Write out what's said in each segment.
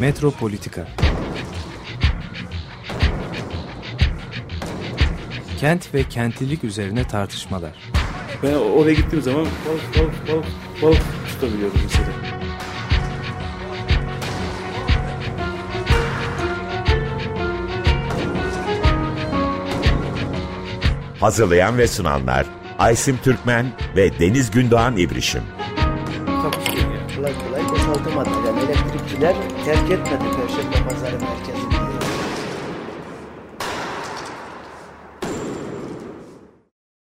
Metropolitika Kent ve kentlilik üzerine tartışmalar. Ben oraya gittiğim zaman balık balık balık balık tutabiliyordum mesela. Hazırlayan ve sunanlar Aysim Türkmen ve Deniz Gündoğan İbrişim. Takusuyor ya. Kolay kolay boşaltamadı. Terk etmedi Perşembe Pazarı merkezini.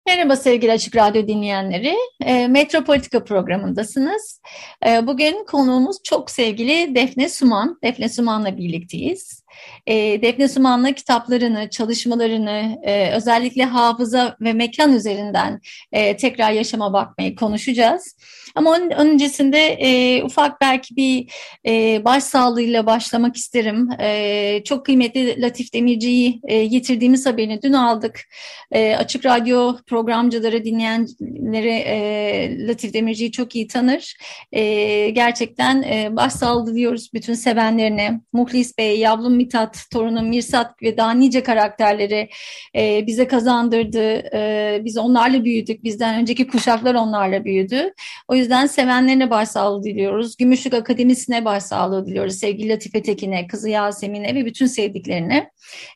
Merhaba sevgili Açık Radyo dinleyenleri. E, Metropolitika programındasınız. E, bugün konuğumuz çok sevgili Defne Suman. Defne Suman'la birlikteyiz. E, Defne Suman'la kitaplarını, çalışmalarını, e, özellikle hafıza ve mekan üzerinden e, tekrar yaşama bakmayı konuşacağız. Ama onun öncesinde e, ufak belki bir e, başsağlığıyla başlamak isterim. E, çok kıymetli Latif Demirci'yi e, yitirdiğimiz haberini dün aldık. E, Açık Radyo programcıları, dinleyenleri e, Latif Demirci'yi çok iyi tanır. E, gerçekten e, başsağlığı diliyoruz bütün sevenlerine. Muhlis Bey, Yavlum Mithat, torunum Mirsat ve daha nice karakterleri e, bize kazandırdı. E, biz onlarla büyüdük. Bizden önceki kuşaklar onlarla büyüdü. O yüzden sevenlerine başsağlığı diliyoruz. Gümüşlük Akademisi'ne başsağlığı diliyoruz. Sevgili Latife Tekin'e, kızı Yasemin'e ve bütün sevdiklerine.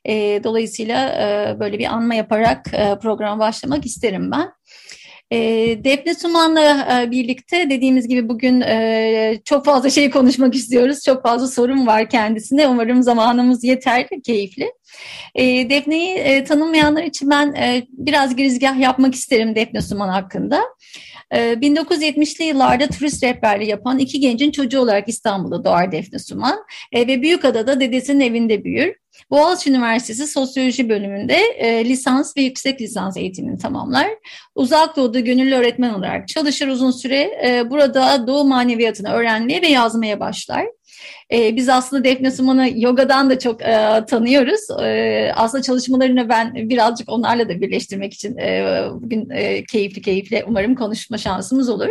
E, dolayısıyla e, böyle bir anma yaparak e, programa başlamak isterim ben. E, Defne Suman'la e, birlikte dediğimiz gibi bugün e, çok fazla şey konuşmak istiyoruz. Çok fazla sorun var kendisine. Umarım zamanımız yeter, keyifli. E, Defne'yi e, tanımayanlar için ben e, biraz girizgah yapmak isterim Defne Suman hakkında. 1970'li yıllarda turist rehberliği yapan iki gencin çocuğu olarak İstanbul'da doğar Defne Suman ve Büyükada'da dedesinin evinde büyür. Boğaziçi Üniversitesi Sosyoloji bölümünde e, lisans ve yüksek lisans eğitimini tamamlar. Uzak Doğu'da gönüllü öğretmen olarak çalışır uzun süre. E, burada Doğu maneviyatını öğrenmeye ve yazmaya başlar. E, biz aslında Defne Suman'ı yogadan da çok e, tanıyoruz. E, aslında çalışmalarını ben birazcık onlarla da birleştirmek için e, bugün e, keyifli keyifli umarım konuşma şansımız olur.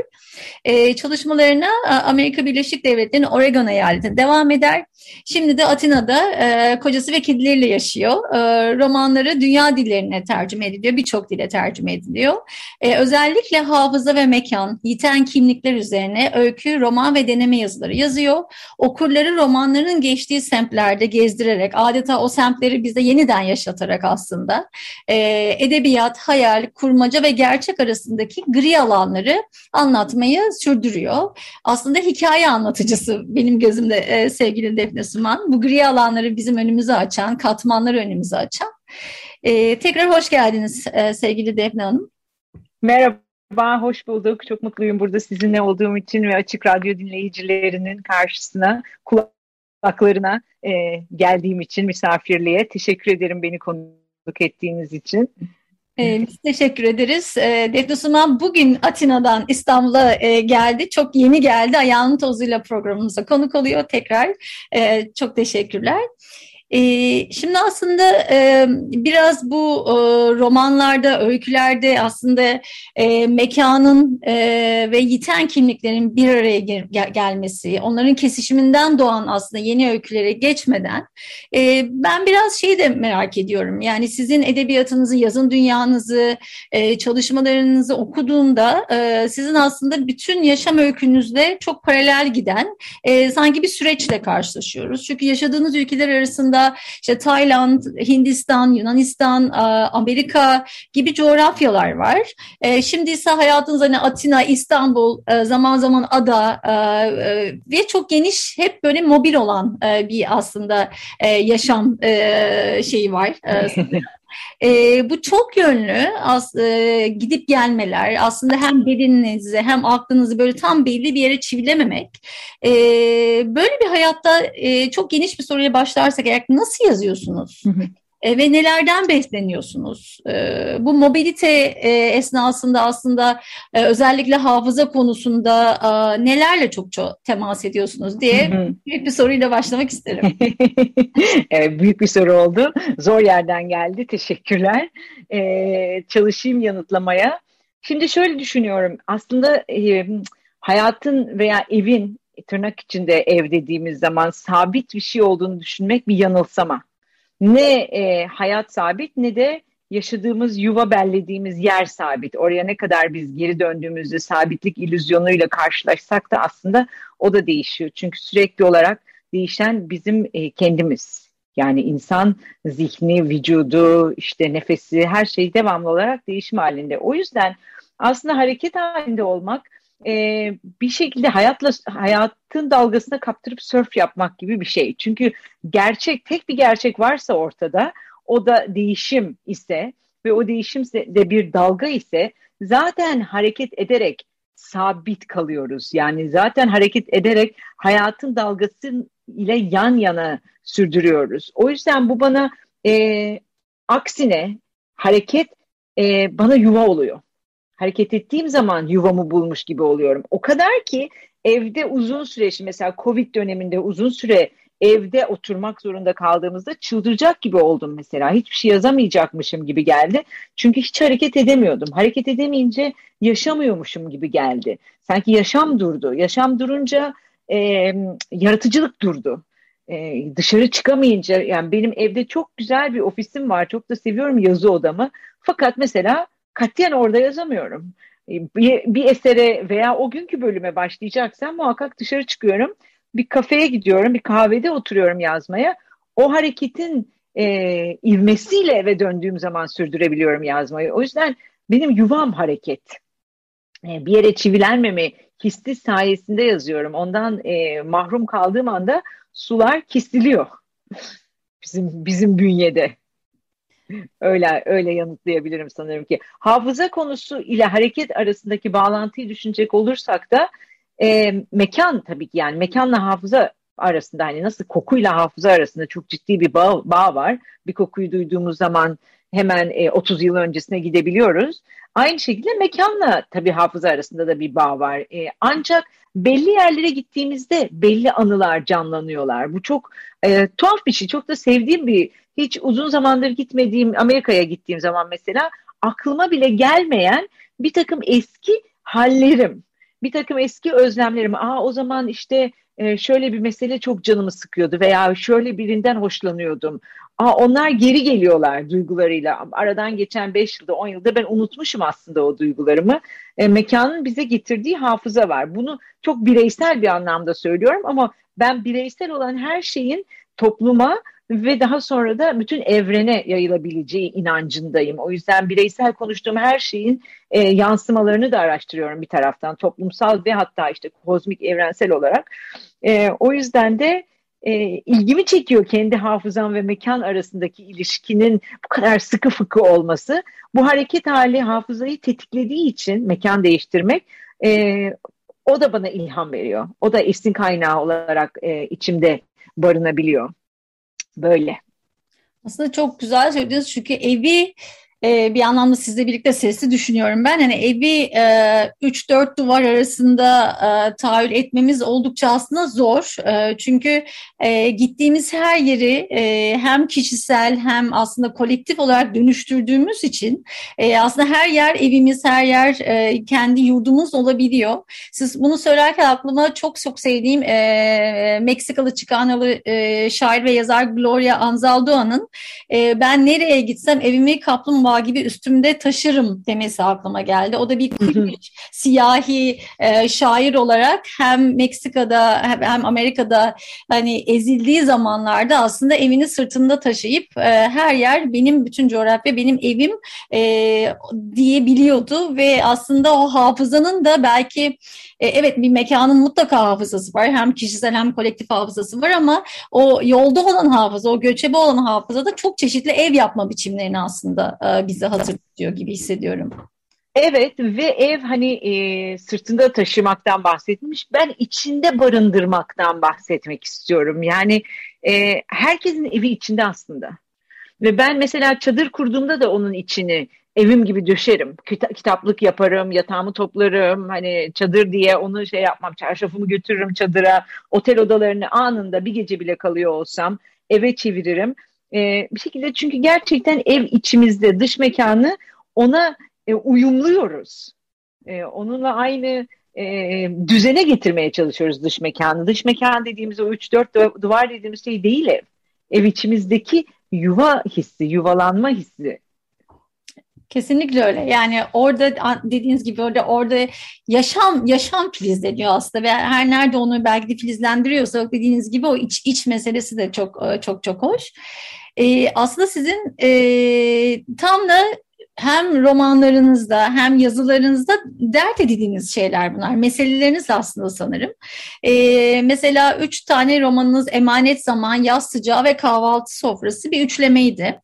E, çalışmalarına Amerika Birleşik Devletleri'nin Oregon eyaletinde devam eder. Şimdi de Atina'da e, kocası ve kedileriyle yaşıyor. E, romanları dünya dillerine tercüme ediliyor, birçok dile tercüme ediliyor. E, özellikle hafıza ve mekan, yiten kimlikler üzerine öykü, roman ve deneme yazıları yazıyor. Okurları romanların geçtiği semtlerde gezdirerek, adeta o semtleri bize yeniden yaşatarak aslında e, edebiyat, hayal, kurmaca ve gerçek arasındaki gri alanları anlatmayı sürdürüyor. Aslında hikaye anlatıcısı benim gözümde e, sevgili Defne Suman. Bu gri alanları bizim önümüze açan, katmanları önümüze açan. E, tekrar hoş geldiniz e, sevgili Defne Hanım. Merhaba, hoş bulduk. Çok mutluyum burada sizinle olduğum için ve Açık Radyo dinleyicilerinin karşısına, kulaklarına e, geldiğim için misafirliğe. Teşekkür ederim beni konuk ettiğiniz için. Ee, biz teşekkür ederiz. Ee, Defne Suman bugün Atina'dan İstanbul'a e, geldi. Çok yeni geldi. Ayağının tozuyla programımıza konuk oluyor tekrar. Ee, çok teşekkürler. Ee, şimdi aslında e, biraz bu e, romanlarda, öykülerde aslında e, mekanın ve yiten kimliklerin bir araya gel gelmesi, onların kesişiminden doğan aslında yeni öykülere geçmeden ben biraz şeyi de merak ediyorum. Yani sizin edebiyatınızı, yazın dünyanızı, çalışmalarınızı okuduğumda sizin aslında bütün yaşam öykünüzle çok paralel giden sanki bir süreçle karşılaşıyoruz. Çünkü yaşadığınız ülkeler arasında işte Tayland, Hindistan, Yunanistan, Amerika gibi coğrafyalar var. E, şimdi ise hayatınız hani Atina, İstanbul, e, zaman zaman ada e, ve çok geniş hep böyle mobil olan bir aslında yaşam şeyi var. E, bu çok yönlü as, e, gidip gelmeler aslında hem bedeninizi hem aklınızı böyle tam belli bir yere çivilememek. E, böyle bir hayatta e, çok geniş bir soruya başlarsak eğer nasıl yazıyorsunuz? E, ve nelerden besleniyorsunuz? E, bu mobilite e, esnasında aslında e, özellikle hafıza konusunda e, nelerle çok çok temas ediyorsunuz diye büyük bir soruyla başlamak isterim. evet, büyük bir soru oldu. Zor yerden geldi. Teşekkürler. E, çalışayım yanıtlamaya. Şimdi şöyle düşünüyorum. Aslında e, hayatın veya evin tırnak içinde ev dediğimiz zaman sabit bir şey olduğunu düşünmek bir yanılsama. Ne e, hayat sabit ne de yaşadığımız yuva bellediğimiz yer sabit. Oraya ne kadar biz geri döndüğümüzde sabitlik illüzyonuyla karşılaşsak da aslında o da değişiyor. Çünkü sürekli olarak değişen bizim e, kendimiz. Yani insan zihni, vücudu, işte nefesi her şey devamlı olarak değişim halinde. O yüzden aslında hareket halinde olmak e, bir şekilde hayatla hayatın dalgasına kaptırıp surf yapmak gibi bir şey. Çünkü gerçek tek bir gerçek varsa ortada o da değişim ise ve o değişim de bir dalga ise zaten hareket ederek sabit kalıyoruz. Yani zaten hareket ederek hayatın dalgası ile yan yana sürdürüyoruz. O yüzden bu bana e, aksine hareket e, bana yuva oluyor. Hareket ettiğim zaman yuvamı bulmuş gibi oluyorum. O kadar ki evde uzun süre mesela Covid döneminde uzun süre evde oturmak zorunda kaldığımızda çıldıracak gibi oldum mesela. Hiçbir şey yazamayacakmışım gibi geldi. Çünkü hiç hareket edemiyordum. Hareket edemeyince yaşamıyormuşum gibi geldi. Sanki yaşam durdu. Yaşam durunca e, yaratıcılık durdu. E, dışarı çıkamayınca yani benim evde çok güzel bir ofisim var. Çok da seviyorum yazı odamı. Fakat mesela katiyen orada yazamıyorum. E, bir, bir esere veya o günkü bölüme başlayacaksam muhakkak dışarı çıkıyorum bir kafeye gidiyorum, bir kahvede oturuyorum yazmaya. O hareketin e, ivmesiyle eve döndüğüm zaman sürdürebiliyorum yazmayı. O yüzden benim yuvam hareket. E, bir yere çivilenmeme hissi sayesinde yazıyorum. Ondan e, mahrum kaldığım anda sular kesiliyor. bizim bizim bünyede. Öyle öyle yanıtlayabilirim sanırım ki. Hafıza konusu ile hareket arasındaki bağlantıyı düşünecek olursak da e, mekan tabii ki yani mekanla hafıza arasında hani nasıl kokuyla hafıza arasında çok ciddi bir bağ, bağ var. Bir kokuyu duyduğumuz zaman hemen e, 30 yıl öncesine gidebiliyoruz. Aynı şekilde mekanla tabii hafıza arasında da bir bağ var. E, ancak belli yerlere gittiğimizde belli anılar canlanıyorlar. Bu çok e, tuhaf bir şey. Çok da sevdiğim bir, hiç uzun zamandır gitmediğim Amerika'ya gittiğim zaman mesela aklıma bile gelmeyen bir takım eski hallerim bir takım eski özlemlerim. Aa o zaman işte e, şöyle bir mesele çok canımı sıkıyordu veya şöyle birinden hoşlanıyordum. Aa onlar geri geliyorlar duygularıyla. Aradan geçen 5 yılda 10 yılda ben unutmuşum aslında o duygularımı. E, mekanın bize getirdiği hafıza var. Bunu çok bireysel bir anlamda söylüyorum ama ben bireysel olan her şeyin topluma ve daha sonra da bütün evrene yayılabileceği inancındayım. O yüzden bireysel konuştuğum her şeyin e, yansımalarını da araştırıyorum bir taraftan toplumsal ve hatta işte kozmik evrensel olarak. E, o yüzden de e, ilgimi çekiyor kendi hafızam ve mekan arasındaki ilişkinin bu kadar sıkı fıkı olması. Bu hareket hali hafızayı tetiklediği için mekan değiştirmek e, o da bana ilham veriyor. O da esin kaynağı olarak e, içimde barınabiliyor. Böyle. Aslında çok güzel söylüyorsunuz çünkü evi e, bir anlamda sizle birlikte sesli düşünüyorum ben. Hani evi 3-4 e, duvar arasında e, tahayyül etmemiz oldukça aslında zor. E, çünkü e, gittiğimiz her yeri e, hem kişisel hem aslında kolektif olarak dönüştürdüğümüz için aslında her yer evimiz, her yer kendi yurdumuz olabiliyor. Siz bunu söylerken aklıma çok çok sevdiğim Meksikalı Çikanalı şair ve yazar Gloria Anzaldua'nın e, ben nereye gitsem evimi kaplumbağa kaplumbağa gibi üstümde taşırım demesi aklıma geldi. O da bir Kürtüç, siyahi e, şair olarak hem Meksika'da hem Amerika'da hani ezildiği zamanlarda aslında evini sırtında taşıyıp e, her yer benim bütün coğrafya benim evim e, diyebiliyordu ve aslında o hafızanın da belki e, evet bir mekanın mutlaka hafızası var. Hem kişisel hem kolektif hafızası var ama o yolda olan hafıza, o göçebe olan hafıza da çok çeşitli ev yapma biçimlerini aslında e, bize hatırlatıyor gibi hissediyorum. Evet ve ev hani e, sırtında taşımaktan bahsetmiş. Ben içinde barındırmaktan bahsetmek istiyorum. Yani e, herkesin evi içinde aslında. Ve ben mesela çadır kurduğumda da onun içini evim gibi döşerim. Kita- kitaplık yaparım, yatağımı toplarım. Hani çadır diye onu şey yapmam. Çarşafımı götürürüm çadıra. Otel odalarını anında bir gece bile kalıyor olsam eve çeviririm. Ee, bir şekilde çünkü gerçekten ev içimizde, dış mekanı ona e, uyumluyoruz. E, onunla aynı e, düzene getirmeye çalışıyoruz dış mekanı. Dış mekan dediğimiz o 3-4 duvar dediğimiz şey değil ev. Ev içimizdeki yuva hissi, yuvalanma hissi. Kesinlikle öyle. Yani orada dediğiniz gibi orada orada yaşam yaşam filizleniyor aslında ve her nerede onu belki de filizlendiriyorsa dediğiniz gibi o iç iç meselesi de çok çok çok hoş. Ee, aslında sizin e, tam da hem romanlarınızda hem yazılarınızda dert edildiğiniz şeyler bunlar. Meseleleriniz aslında sanırım. Ee, mesela üç tane romanınız Emanet Zaman, Yaz Sıcağı ve Kahvaltı Sofrası bir üçlemeydi.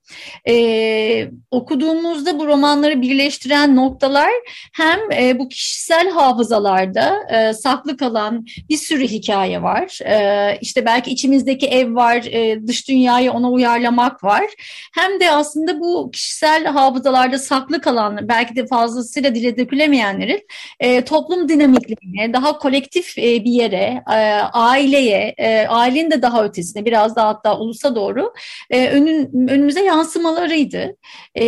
Ee, okuduğumuzda bu romanları birleştiren noktalar hem e, bu kişisel hafızalarda e, saklı kalan bir sürü hikaye var. E, işte belki içimizdeki ev var, e, dış dünyayı ona uyarlamak var. Hem de aslında bu kişisel hafızalarda saklı kalan, belki de fazlasıyla dile dökülemeyenlerin e, toplum dinamiklerine, daha kolektif e, bir yere, e, aileye, e, ailenin de daha ötesine, biraz daha hatta ulusa doğru e, önün, önümüze yansımalarıydı. E,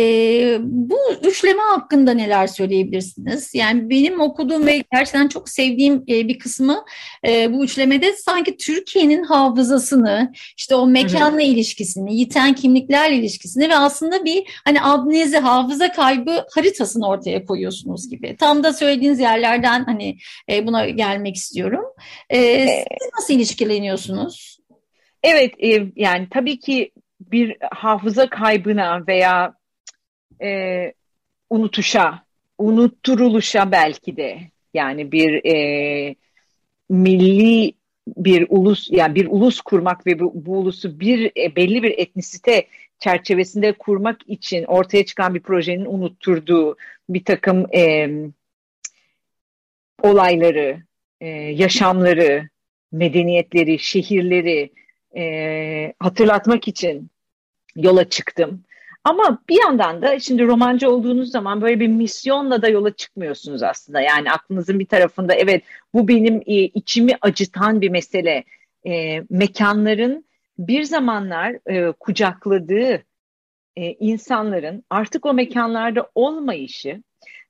bu üçleme hakkında neler söyleyebilirsiniz? Yani benim okuduğum ve gerçekten çok sevdiğim e, bir kısmı e, bu üçlemede sanki Türkiye'nin hafızasını, işte o mekanla hı hı. ilişkisini, yiten kimliklerle ilişkisini ve aslında bir hani amnezi hafıza hafıza kaybı haritasını ortaya koyuyorsunuz gibi. Tam da söylediğiniz yerlerden hani e, buna gelmek istiyorum. E, ee, siz nasıl ilişkileniyorsunuz? Evet e, yani tabii ki bir hafıza kaybına veya e, unutuşa, unutturuluşa belki de yani bir e, milli bir ulus yani bir ulus kurmak ve bu, bu ulusu bir e, belli bir etnisite çerçevesinde kurmak için ortaya çıkan bir projenin unutturduğu bir takım e, olayları, e, yaşamları, medeniyetleri, şehirleri e, hatırlatmak için yola çıktım. Ama bir yandan da şimdi romancı olduğunuz zaman böyle bir misyonla da yola çıkmıyorsunuz aslında. Yani aklınızın bir tarafında evet bu benim içimi acıtan bir mesele. E, mekanların bir zamanlar e, kucakladığı e, insanların artık o mekanlarda olmayışı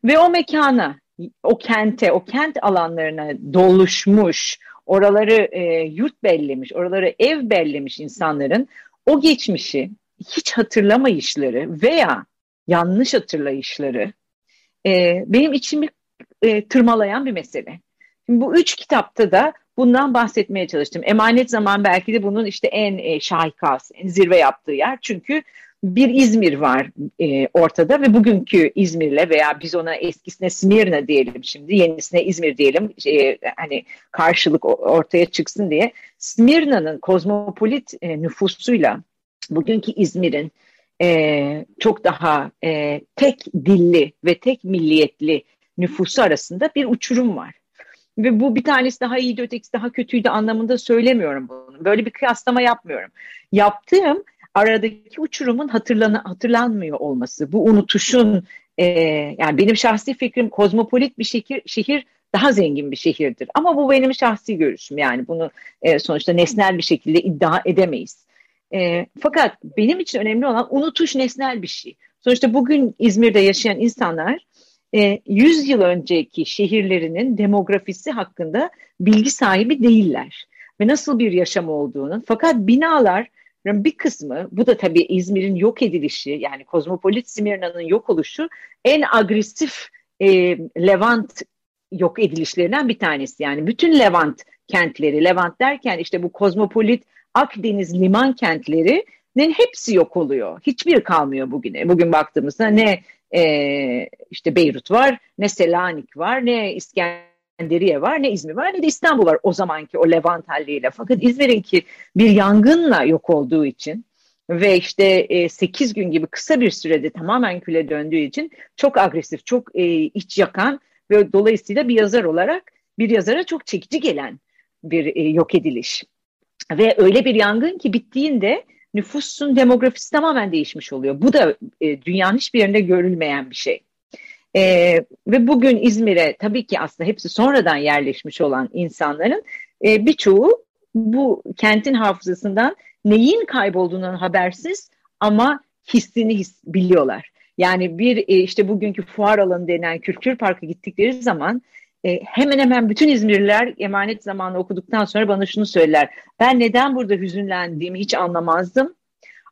ve o mekana, o kente, o kent alanlarına doluşmuş, oraları e, yurt bellemiş, oraları ev bellemiş insanların o geçmişi hiç hatırlamayışları veya yanlış hatırlayışları e, benim içimi e, tırmalayan bir mesele. Şimdi bu üç kitapta da bundan bahsetmeye çalıştım. Emanet Zaman belki de bunun işte en e, şahikası, en zirve yaptığı yer. Çünkü bir İzmir var e, ortada ve bugünkü İzmir'le veya biz ona eskisine Smirna diyelim şimdi, yenisine İzmir diyelim, e, hani karşılık ortaya çıksın diye. Smirna'nın kozmopolit e, nüfusuyla bugünkü İzmir'in e, çok daha e, tek dilli ve tek milliyetli nüfusu arasında bir uçurum var. Ve bu bir tanesi daha iyiydi, ötekisi daha kötüydü anlamında söylemiyorum bunu. Böyle bir kıyaslama yapmıyorum. Yaptığım aradaki uçurumun hatırlan hatırlanmıyor olması, bu unutuşun e, yani benim şahsi fikrim kozmopolit bir şehir, şehir daha zengin bir şehirdir. Ama bu benim şahsi görüşüm yani bunu e, sonuçta nesnel bir şekilde iddia edemeyiz. E, fakat benim için önemli olan unutuş nesnel bir şey. Sonuçta bugün İzmir'de yaşayan insanlar 100 e, yıl önceki şehirlerinin demografisi hakkında bilgi sahibi değiller. Ve nasıl bir yaşam olduğunu fakat binalar bir kısmı bu da tabii İzmir'in yok edilişi yani kozmopolit Smirna'nın yok oluşu en agresif e, Levant yok edilişlerinden bir tanesi. Yani bütün Levant kentleri, Levant derken işte bu kozmopolit Akdeniz liman kentlerinin hepsi yok oluyor. Hiçbir kalmıyor bugüne. Bugün baktığımızda ne e, işte Beyrut var, ne Selanik var, ne İskenderiye var, ne İzmir var, ne de İstanbul var o zamanki o Levant halliyle. Fakat İzmir'inki bir yangınla yok olduğu için ve işte e, 8 gün gibi kısa bir sürede tamamen küle döndüğü için çok agresif, çok e, iç yakan ve dolayısıyla bir yazar olarak bir yazara çok çekici gelen bir e, yok ediliş. Ve öyle bir yangın ki bittiğinde nüfusun demografisi tamamen değişmiş oluyor. Bu da e, dünyanın hiçbir yerinde görülmeyen bir şey. E, ve bugün İzmir'e tabii ki aslında hepsi sonradan yerleşmiş olan insanların e, birçoğu bu kentin hafızasından neyin kaybolduğundan habersiz ama hissini his, biliyorlar. Yani bir e, işte bugünkü fuar alanı denen kültür parkı gittikleri zaman e, hemen hemen bütün İzmirliler emanet zamanı okuduktan sonra bana şunu söyler. Ben neden burada hüzünlendiğimi hiç anlamazdım.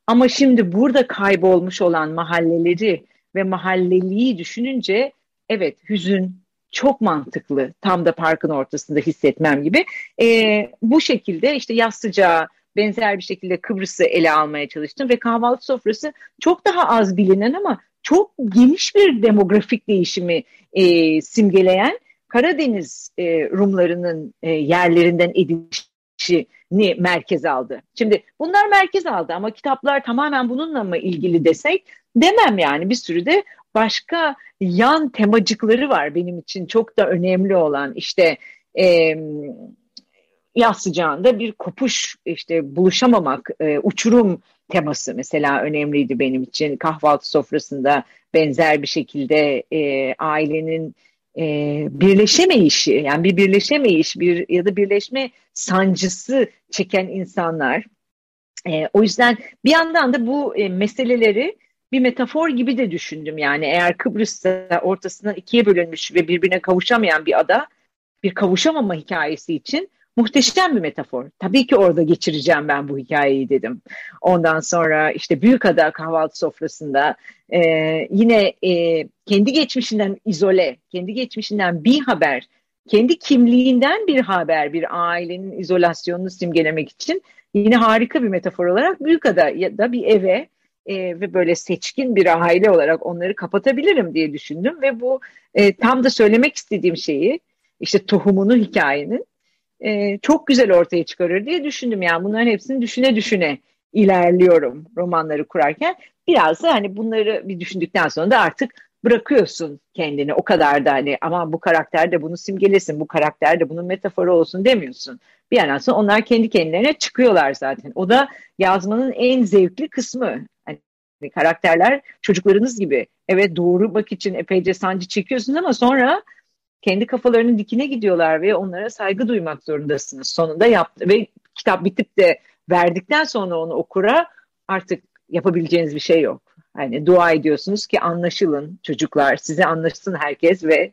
Ama şimdi burada kaybolmuş olan mahalleleri ve mahalleliği düşününce evet hüzün çok mantıklı. Tam da parkın ortasında hissetmem gibi. E, bu şekilde işte yaz sıcağı benzer bir şekilde Kıbrıs'ı ele almaya çalıştım ve kahvaltı sofrası çok daha az bilinen ama çok geniş bir demografik değişimi e, simgeleyen Karadeniz e, Rumlarının e, yerlerinden edilişini merkez aldı. Şimdi bunlar merkez aldı ama kitaplar tamamen bununla mı ilgili desek demem yani. Bir sürü de başka yan temacıkları var benim için çok da önemli olan. İşte e, yaz sıcağında bir kopuş işte buluşamamak e, uçurum teması mesela önemliydi benim için. Kahvaltı sofrasında benzer bir şekilde e, ailenin e, birleşemeyişi yani bir birleşemeyiş bir ya da birleşme sancısı çeken insanlar. E, o yüzden bir yandan da bu e, meseleleri bir metafor gibi de düşündüm. Yani eğer Kıbrıs'ta ortasından ikiye bölünmüş ve birbirine kavuşamayan bir ada bir kavuşamama hikayesi için muhteşem bir metafor. Tabii ki orada geçireceğim ben bu hikayeyi dedim. Ondan sonra işte Büyükada kahvaltı sofrasında e, yine e, kendi geçmişinden izole, kendi geçmişinden bir haber, kendi kimliğinden bir haber, bir ailenin izolasyonunu simgelemek için yine harika bir metafor olarak Büyükada ya da bir eve e, ve böyle seçkin bir aile olarak onları kapatabilirim diye düşündüm ve bu e, tam da söylemek istediğim şeyi işte tohumunu hikayenin e, çok güzel ortaya çıkarır diye düşündüm. Yani bunların hepsini düşüne düşüne ilerliyorum romanları kurarken. Biraz da hani bunları bir düşündükten sonra da artık bırakıyorsun kendini o kadar da hani aman bu karakter de bunu simgelesin, bu karakter de bunun metaforu olsun demiyorsun. Bir yandan sonra onlar kendi kendilerine çıkıyorlar zaten. O da yazmanın en zevkli kısmı. Hani karakterler çocuklarınız gibi. Evet doğurmak için epeyce sancı çekiyorsunuz ama sonra kendi kafalarının dikine gidiyorlar ve onlara saygı duymak zorundasınız. Sonunda yaptı ve kitap bitip de verdikten sonra onu okura artık yapabileceğiniz bir şey yok. Hani dua ediyorsunuz ki anlaşılın çocuklar, size anlaşsın herkes ve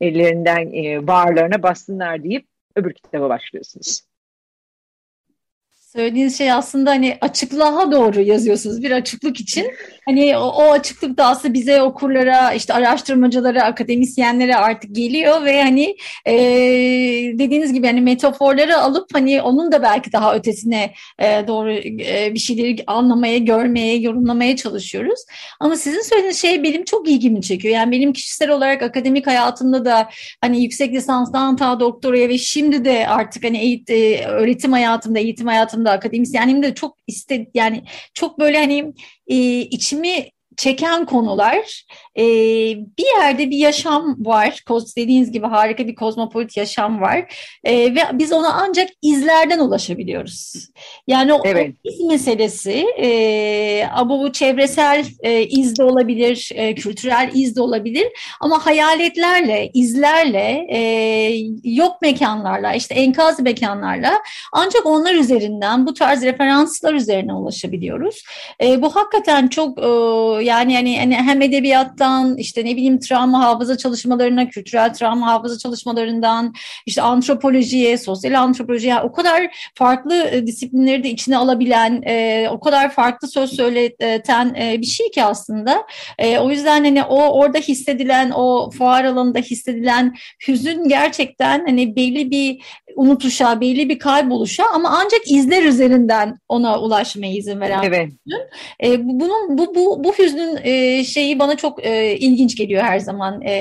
ellerinden e, bağırlarına bassınlar deyip öbür kitaba başlıyorsunuz. Söylediğiniz şey aslında hani açıklığa doğru yazıyorsunuz bir açıklık için. Hani o, o açıklık da aslında bize okurlara, işte araştırmacılara, akademisyenlere artık geliyor ve hani e, dediğiniz gibi hani metaforları alıp hani onun da belki daha ötesine e, doğru e, bir şeyleri anlamaya, görmeye, yorumlamaya çalışıyoruz. Ama sizin söylediğiniz şey benim çok ilgimi çekiyor. Yani benim kişisel olarak akademik hayatımda da hani yüksek lisanstan ta doktoraya ve şimdi de artık hani eğit, e, öğretim hayatımda, eğitim hayatımda hayatımda, akademisyenliğimde çok iste yani çok böyle hani e, içimi çeken konular. E, bir yerde bir yaşam var. Dediğiniz gibi harika bir kozmopolit yaşam var. E, ve biz ona ancak izlerden ulaşabiliyoruz. Yani o, evet. iz meselesi e, bu, bu çevresel e, iz de olabilir, e, kültürel iz de olabilir. Ama hayaletlerle, izlerle, e, yok mekanlarla, işte enkaz mekanlarla ancak onlar üzerinden bu tarz referanslar üzerine ulaşabiliyoruz. E, bu hakikaten çok e, yani yani hani hem edebiyattan işte ne bileyim travma hafıza çalışmalarına, kültürel travma hafıza çalışmalarından işte antropolojiye, sosyal antropolojiye o kadar farklı e, disiplinleri de içine alabilen, e, o kadar farklı söz söyleten e, bir şey ki aslında. E, o yüzden hani o orada hissedilen, o fuar alanında hissedilen hüzün gerçekten hani belli bir unutuşa, belli bir kayboluşa ama ancak izler üzerinden ona ulaşmaya izin veren evet. E, bunun bu bu bu hüznün e, şeyi bana çok e, ilginç geliyor her zaman. E,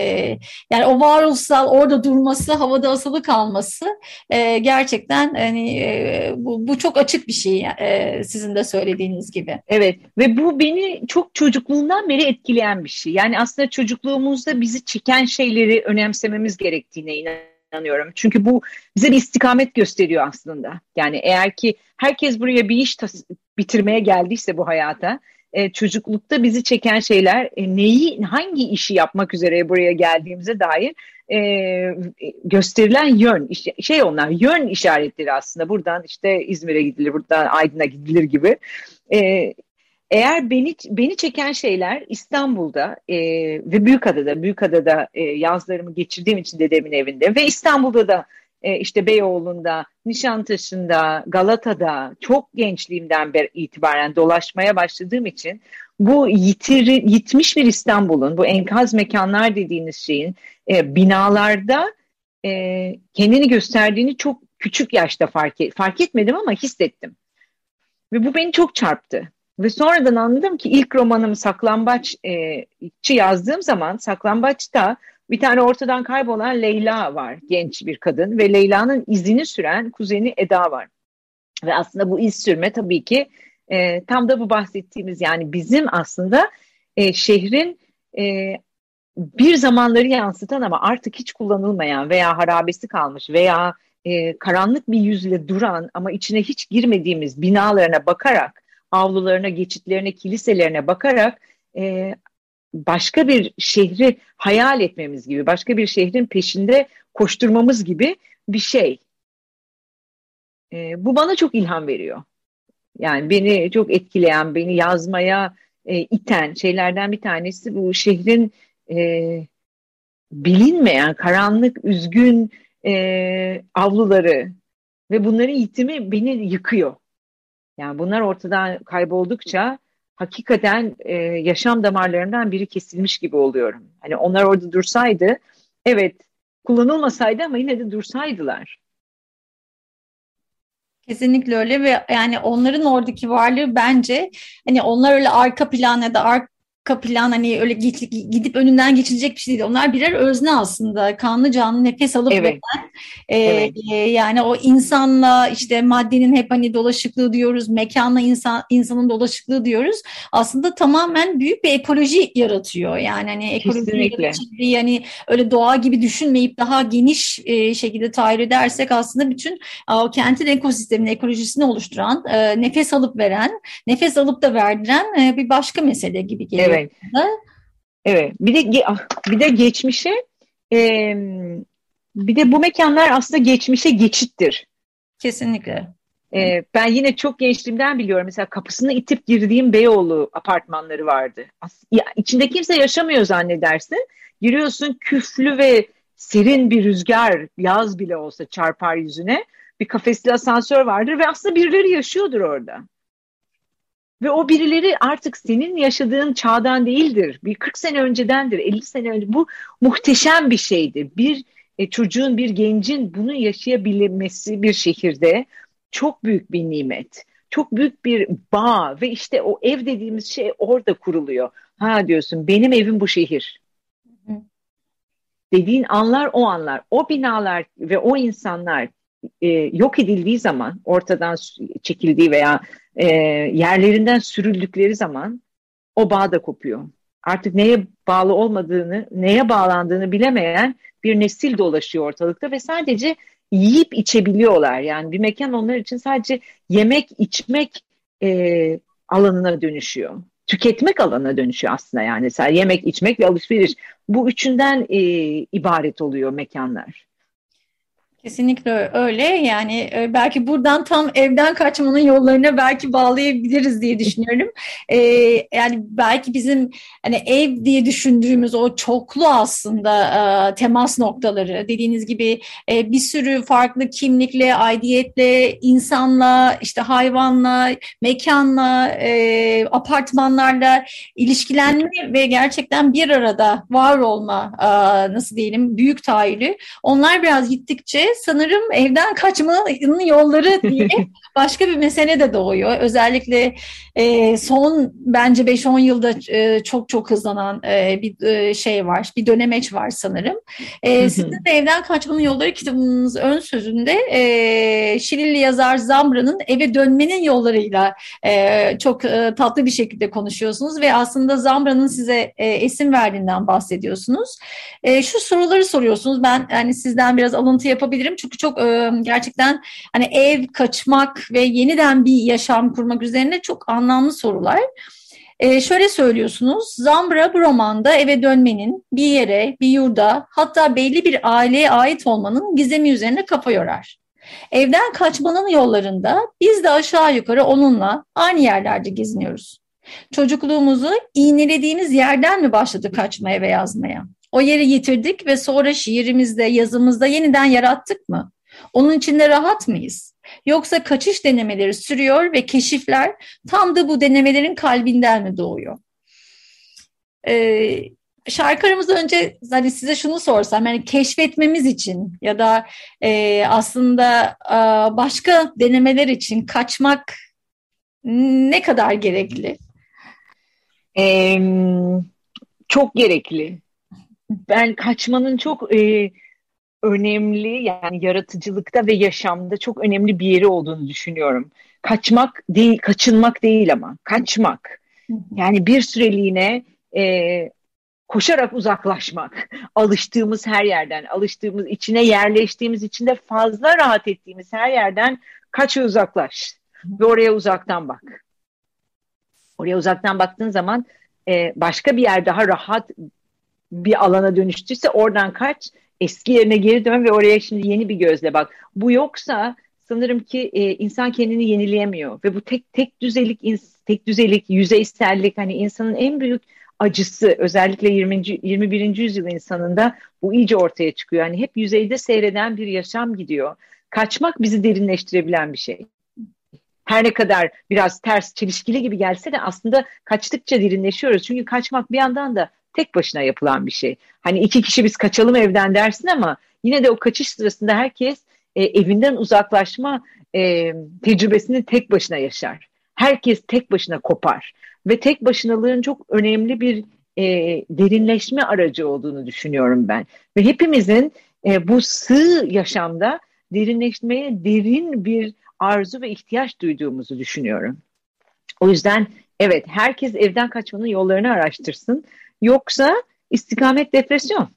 yani o varoluşsal orada durması, havada asılı kalması e, gerçekten hani e, bu, bu çok açık bir şey e, sizin de söylediğiniz gibi. Evet ve bu beni çok çocukluğundan beri etkileyen bir şey. Yani aslında çocukluğumuzda bizi çeken şeyleri önemsememiz gerektiğine inanıyorum. Çünkü bu bize bir istikamet gösteriyor aslında. Yani eğer ki herkes buraya bir iş bitirmeye geldiyse bu hayata, e, çocuklukta bizi çeken şeyler e, neyi, hangi işi yapmak üzere buraya geldiğimize dair e, gösterilen yön, şey onlar yön işaretleri aslında. Buradan işte İzmir'e gidilir, buradan Aydın'a gidilir gibi. E, eğer beni beni çeken şeyler İstanbul'da e, ve Büyükada'da, Büyükada'da e, yazlarımı geçirdiğim için dedemin evinde ve İstanbul'da da e, işte Beyoğlu'nda, Nişantaşı'nda, Galata'da çok gençliğimden beri itibaren dolaşmaya başladığım için bu yitir, yitmiş bir İstanbul'un, bu enkaz mekanlar dediğiniz şeyin e, binalarda e, kendini gösterdiğini çok küçük yaşta fark, et, fark etmedim ama hissettim. Ve bu beni çok çarptı. Ve sonradan anladım ki ilk romanımı Saklambaççı e, yazdığım zaman Saklambaç'ta bir tane ortadan kaybolan Leyla var, genç bir kadın ve Leyla'nın izini süren kuzeni Eda var. Ve aslında bu iz sürme tabii ki e, tam da bu bahsettiğimiz yani bizim aslında e, şehrin e, bir zamanları yansıtan ama artık hiç kullanılmayan veya harabesi kalmış veya e, karanlık bir yüzle duran ama içine hiç girmediğimiz binalarına bakarak, avlularına, geçitlerine, kiliselerine bakarak e, başka bir şehri hayal etmemiz gibi, başka bir şehrin peşinde koşturmamız gibi bir şey. E, bu bana çok ilham veriyor. Yani beni çok etkileyen, beni yazmaya e, iten şeylerden bir tanesi bu şehrin e, bilinmeyen, karanlık, üzgün e, avluları ve bunların yitimi beni yıkıyor. Yani bunlar ortadan kayboldukça hakikaten e, yaşam damarlarından biri kesilmiş gibi oluyorum. Hani onlar orada dursaydı, evet kullanılmasaydı ama yine de dursaydılar. Kesinlikle öyle ve yani onların oradaki varlığı bence hani onlar öyle arka plan ya da arka plan hani öyle gidip önünden geçilecek bir şey değil. Onlar birer özne aslında. Kanlı canlı nefes alıp evet. veren. E, evet. e, yani o insanla işte maddenin hep hani dolaşıklığı diyoruz. Mekanla insan insanın dolaşıklığı diyoruz. Aslında tamamen büyük bir ekoloji yaratıyor. Yani hani ekoloji yani öyle doğa gibi düşünmeyip daha geniş e, şekilde tahayyül edersek aslında bütün o kentin ekosistemini, ekolojisini oluşturan, e, nefes alıp veren, nefes alıp da verdiren e, bir başka mesele gibi geliyor. Evet. Evet. Evet. Bir de bir de geçmişe e, bir de bu mekanlar aslında geçmişe geçittir. Kesinlikle. E, ben yine çok gençliğimden biliyorum. Mesela kapısını itip girdiğim Beyoğlu apartmanları vardı. Ya, içinde kimse yaşamıyor zannedersin. Giriyorsun küflü ve serin bir rüzgar yaz bile olsa çarpar yüzüne. Bir kafesli asansör vardır ve aslında birileri yaşıyordur orada. Ve o birileri artık senin yaşadığın çağdan değildir. Bir 40 sene öncedendir, 50 sene önce. Bu muhteşem bir şeydir. Bir e, çocuğun, bir gencin bunu yaşayabilmesi bir şehirde çok büyük bir nimet. Çok büyük bir bağ ve işte o ev dediğimiz şey orada kuruluyor. Ha diyorsun benim evim bu şehir. Dediğin anlar o anlar. O binalar ve o insanlar e, yok edildiği zaman, ortadan çekildiği veya e, yerlerinden sürüldükleri zaman o bağ da kopuyor. Artık neye bağlı olmadığını, neye bağlandığını bilemeyen bir nesil dolaşıyor ortalıkta ve sadece yiyip içebiliyorlar. Yani bir mekan onlar için sadece yemek, içmek e, alanına dönüşüyor. Tüketmek alanına dönüşüyor aslında yani. Yemek, içmek ve alışveriş. Bu üçünden e, ibaret oluyor mekanlar. Kesinlikle öyle. Yani e, belki buradan tam evden kaçmanın yollarına belki bağlayabiliriz diye düşünüyorum. Ee, yani belki bizim hani ev diye düşündüğümüz o çoklu aslında e, temas noktaları dediğiniz gibi e, bir sürü farklı kimlikle, aidiyetle, insanla, işte hayvanla, mekanla, e, apartmanlarla ilişkilenme ve gerçekten bir arada var olma e, nasıl diyelim büyük tahayyülü. Onlar biraz gittikçe sanırım evden kaçmanın yolları diye başka bir mesele de doğuyor. Özellikle e, son bence 5-10 yılda e, çok çok hızlanan e, bir e, şey var, bir dönemeç var sanırım. E, sizin de Evden Kaçmanın Yolları kitabınız ön sözünde e, Şirinli yazar Zambra'nın eve dönmenin yollarıyla e, çok e, tatlı bir şekilde konuşuyorsunuz ve aslında Zambra'nın size e, esim verdiğinden bahsediyorsunuz. E, şu soruları soruyorsunuz. Ben yani sizden biraz alıntı yapabilirim çünkü çok e, gerçekten hani ev, kaçmak ve yeniden bir yaşam kurmak üzerine çok anlamlı sorular. E, şöyle söylüyorsunuz, Zambra bu romanda eve dönmenin, bir yere, bir yurda, hatta belli bir aileye ait olmanın gizemi üzerine kafa yorar. Evden kaçmanın yollarında biz de aşağı yukarı onunla aynı yerlerde geziniyoruz. Çocukluğumuzu iğnelediğimiz yerden mi başladı kaçmaya ve yazmaya? O yeri yitirdik ve sonra şiirimizde, yazımızda yeniden yarattık mı? Onun içinde rahat mıyız? Yoksa kaçış denemeleri sürüyor ve keşifler tam da bu denemelerin kalbinden mi doğuyor? Ee, şarkılarımızdan önce hani size şunu sorsam yani keşfetmemiz için ya da e, aslında e, başka denemeler için kaçmak ne kadar gerekli? Ee, çok gerekli. Ben kaçmanın çok e, önemli yani yaratıcılıkta ve yaşamda çok önemli bir yeri olduğunu düşünüyorum. Kaçmak değil, kaçınmak değil ama kaçmak. Yani bir süreliğine e, koşarak uzaklaşmak, alıştığımız her yerden, alıştığımız, içine yerleştiğimiz, içinde fazla rahat ettiğimiz her yerden kaç ve uzaklaş ve oraya uzaktan bak. Oraya uzaktan baktığın zaman e, başka bir yer daha rahat bir alana dönüştüyse oradan kaç, eski yerine geri dön ve oraya şimdi yeni bir gözle bak. Bu yoksa sanırım ki e, insan kendini yenileyemiyor ve bu tek tek düzelik tek düzelik yüzeysellik hani insanın en büyük acısı özellikle 20. 21. yüzyıl insanında bu iyice ortaya çıkıyor. Yani hep yüzeyde seyreden bir yaşam gidiyor. Kaçmak bizi derinleştirebilen bir şey. Her ne kadar biraz ters, çelişkili gibi gelse de aslında kaçtıkça derinleşiyoruz. Çünkü kaçmak bir yandan da tek başına yapılan bir şey. Hani iki kişi biz kaçalım evden dersin ama yine de o kaçış sırasında herkes e, evinden uzaklaşma e, tecrübesini tek başına yaşar. Herkes tek başına kopar ve tek başınalığın çok önemli bir e, derinleşme aracı olduğunu düşünüyorum ben. Ve hepimizin e, bu sığ yaşamda derinleşmeye derin bir arzu ve ihtiyaç duyduğumuzu düşünüyorum. O yüzden evet herkes evden kaçmanın yollarını araştırsın. Yoksa istikamet depresyon.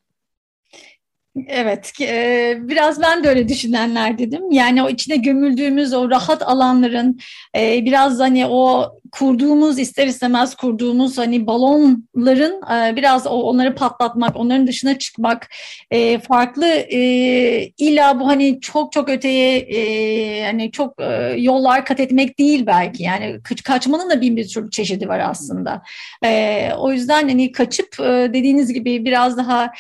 Evet, e, biraz ben de öyle düşünenler dedim. Yani o içine gömüldüğümüz o rahat alanların e, biraz hani o kurduğumuz ister istemez kurduğumuz hani balonların e, biraz onları patlatmak, onların dışına çıkmak farklı illa bu hani çok çok öteye hani çok yollar kat etmek değil belki. Yani kaçmanın da bin bir sürü çeşidi var aslında. O yüzden hani kaçıp dediğiniz gibi biraz daha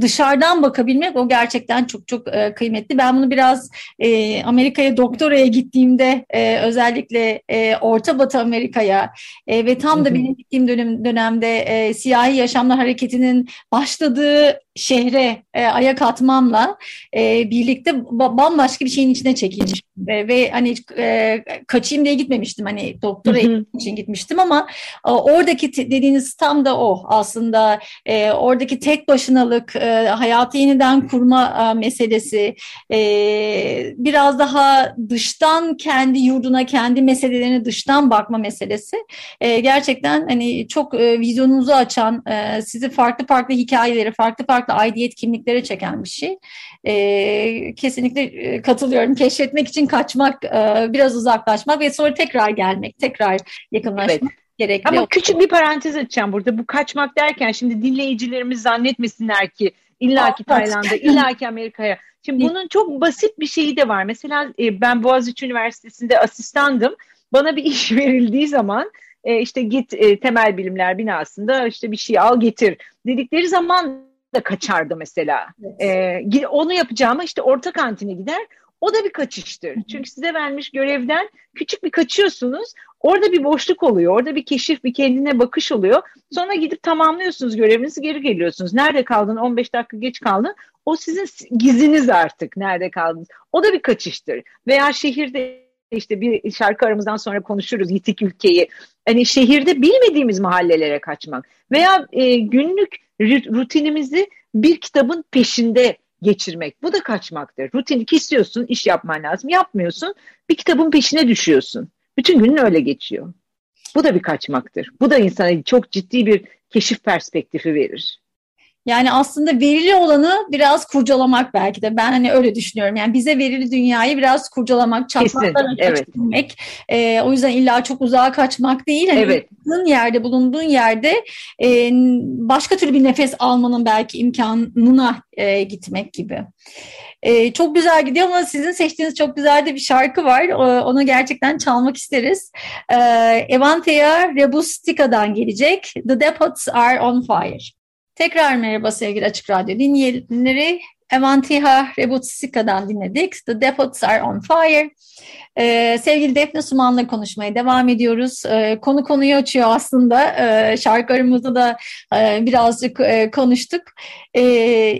dışarıdan bakabilmek o gerçekten çok çok e, kıymetli. Ben bunu biraz e, Amerika'ya doktoraya gittiğimde e, özellikle e, Orta Batı Amerika'ya e, ve tam da benim gittiğim dönem, dönemde e, siyahi yaşamlar hareketinin başladığı şehre e, ayak atmamla e, birlikte bambaşka bir şeyin içine çekilmiş ve, ve hani e, kaçayım diye gitmemiştim. Hani doktora için gitmiştim ama e, oradaki dediğiniz tam da o aslında. E, oradaki tek başınalık e, hayatı yeniden kurma e, meselesi. E, biraz daha dıştan kendi yurduna kendi meselelerine dıştan bakma meselesi. E, gerçekten hani çok e, vizyonunuzu açan e, sizi farklı farklı hikayeleri farklı farklı farklı aidiyet kimliklere çeken bir şey. E, kesinlikle katılıyorum. Keşfetmek için kaçmak, e, biraz uzaklaşmak ve sonra tekrar gelmek, tekrar yakınlaşmak. Evet gerekli. Ama küçük bir parantez açacağım burada. Bu kaçmak derken şimdi dinleyicilerimiz zannetmesinler ki illaki Tayland'a, illaki Amerika'ya. Şimdi bunun çok basit bir şeyi de var. Mesela e, ben Boğaziçi Üniversitesi'nde asistandım. Bana bir iş verildiği zaman e, işte git e, temel bilimler binasında işte bir şey al getir dedikleri zaman da kaçardı mesela. Evet. Ee, onu yapacağıma işte orta kantine gider. O da bir kaçıştır. Çünkü size vermiş görevden küçük bir kaçıyorsunuz. Orada bir boşluk oluyor. Orada bir keşif, bir kendine bakış oluyor. Sonra gidip tamamlıyorsunuz görevinizi geri geliyorsunuz. Nerede kaldın? 15 dakika geç kaldın. O sizin giziniz artık. Nerede kaldınız? O da bir kaçıştır. Veya şehirde işte bir şarkı aramızdan sonra konuşuruz yitik ülkeyi. Hani şehirde bilmediğimiz mahallelere kaçmak veya e, günlük rutinimizi bir kitabın peşinde geçirmek. Bu da kaçmaktır. Rutini kesiyorsun, iş yapman lazım. Yapmıyorsun, bir kitabın peşine düşüyorsun. Bütün günün öyle geçiyor. Bu da bir kaçmaktır. Bu da insana çok ciddi bir keşif perspektifi verir. Yani aslında verili olanı biraz kurcalamak belki de. Ben hani öyle düşünüyorum. Yani bize verili dünyayı biraz kurcalamak, çatlaklar evet. E, o yüzden illa çok uzağa kaçmak değil. Hani evet. bulunduğun yerde, bulunduğun yerde e, başka türlü bir nefes almanın belki imkanına e, gitmek gibi. E, çok güzel gidiyor ama sizin seçtiğiniz çok güzel de bir şarkı var. O, onu gerçekten çalmak isteriz. E, Evantea Rebustica'dan gelecek. The Depots Are On Fire. Tekrar merhaba sevgili Açık Radyo dinleyenleri. Evantiha Rebustica'dan dinledik. The Depots Are On Fire. Ee, sevgili Defne Suman'la konuşmaya devam ediyoruz. Ee, konu konuyu açıyor aslında. Ee, şarkı aramızda da e, birazcık e, konuştuk. Ee,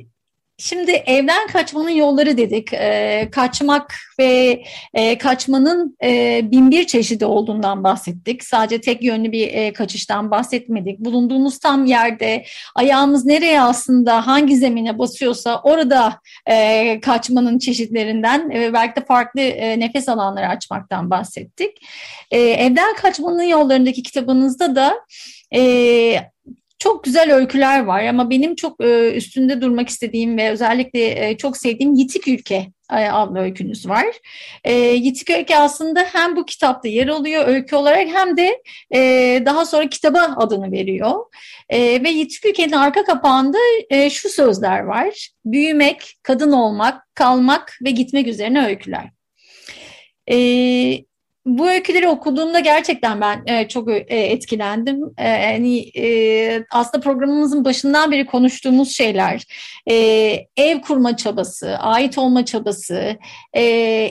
Şimdi evden kaçmanın yolları dedik. E, kaçmak ve e, kaçmanın e, bin bir çeşidi olduğundan bahsettik. Sadece tek yönlü bir e, kaçıştan bahsetmedik. Bulunduğumuz tam yerde ayağımız nereye aslında hangi zemine basıyorsa orada e, kaçmanın çeşitlerinden ve belki de farklı e, nefes alanları açmaktan bahsettik. E, evden kaçmanın yollarındaki kitabınızda da e, çok güzel öyküler var ama benim çok e, üstünde durmak istediğim ve özellikle e, çok sevdiğim Yitik Ülke e, adlı öykünüz var. Yitik Ülke aslında hem bu kitapta yer alıyor öykü olarak hem de daha sonra kitaba adını veriyor. Ve Yitik Ülke'nin arka kapağında şu sözler var. Büyümek, kadın olmak, kalmak ve gitmek üzerine öyküler. Bu öyküleri okuduğumda gerçekten ben e, çok e, etkilendim. E, yani e, aslında programımızın başından beri konuştuğumuz şeyler, e, ev kurma çabası, ait olma çabası, e,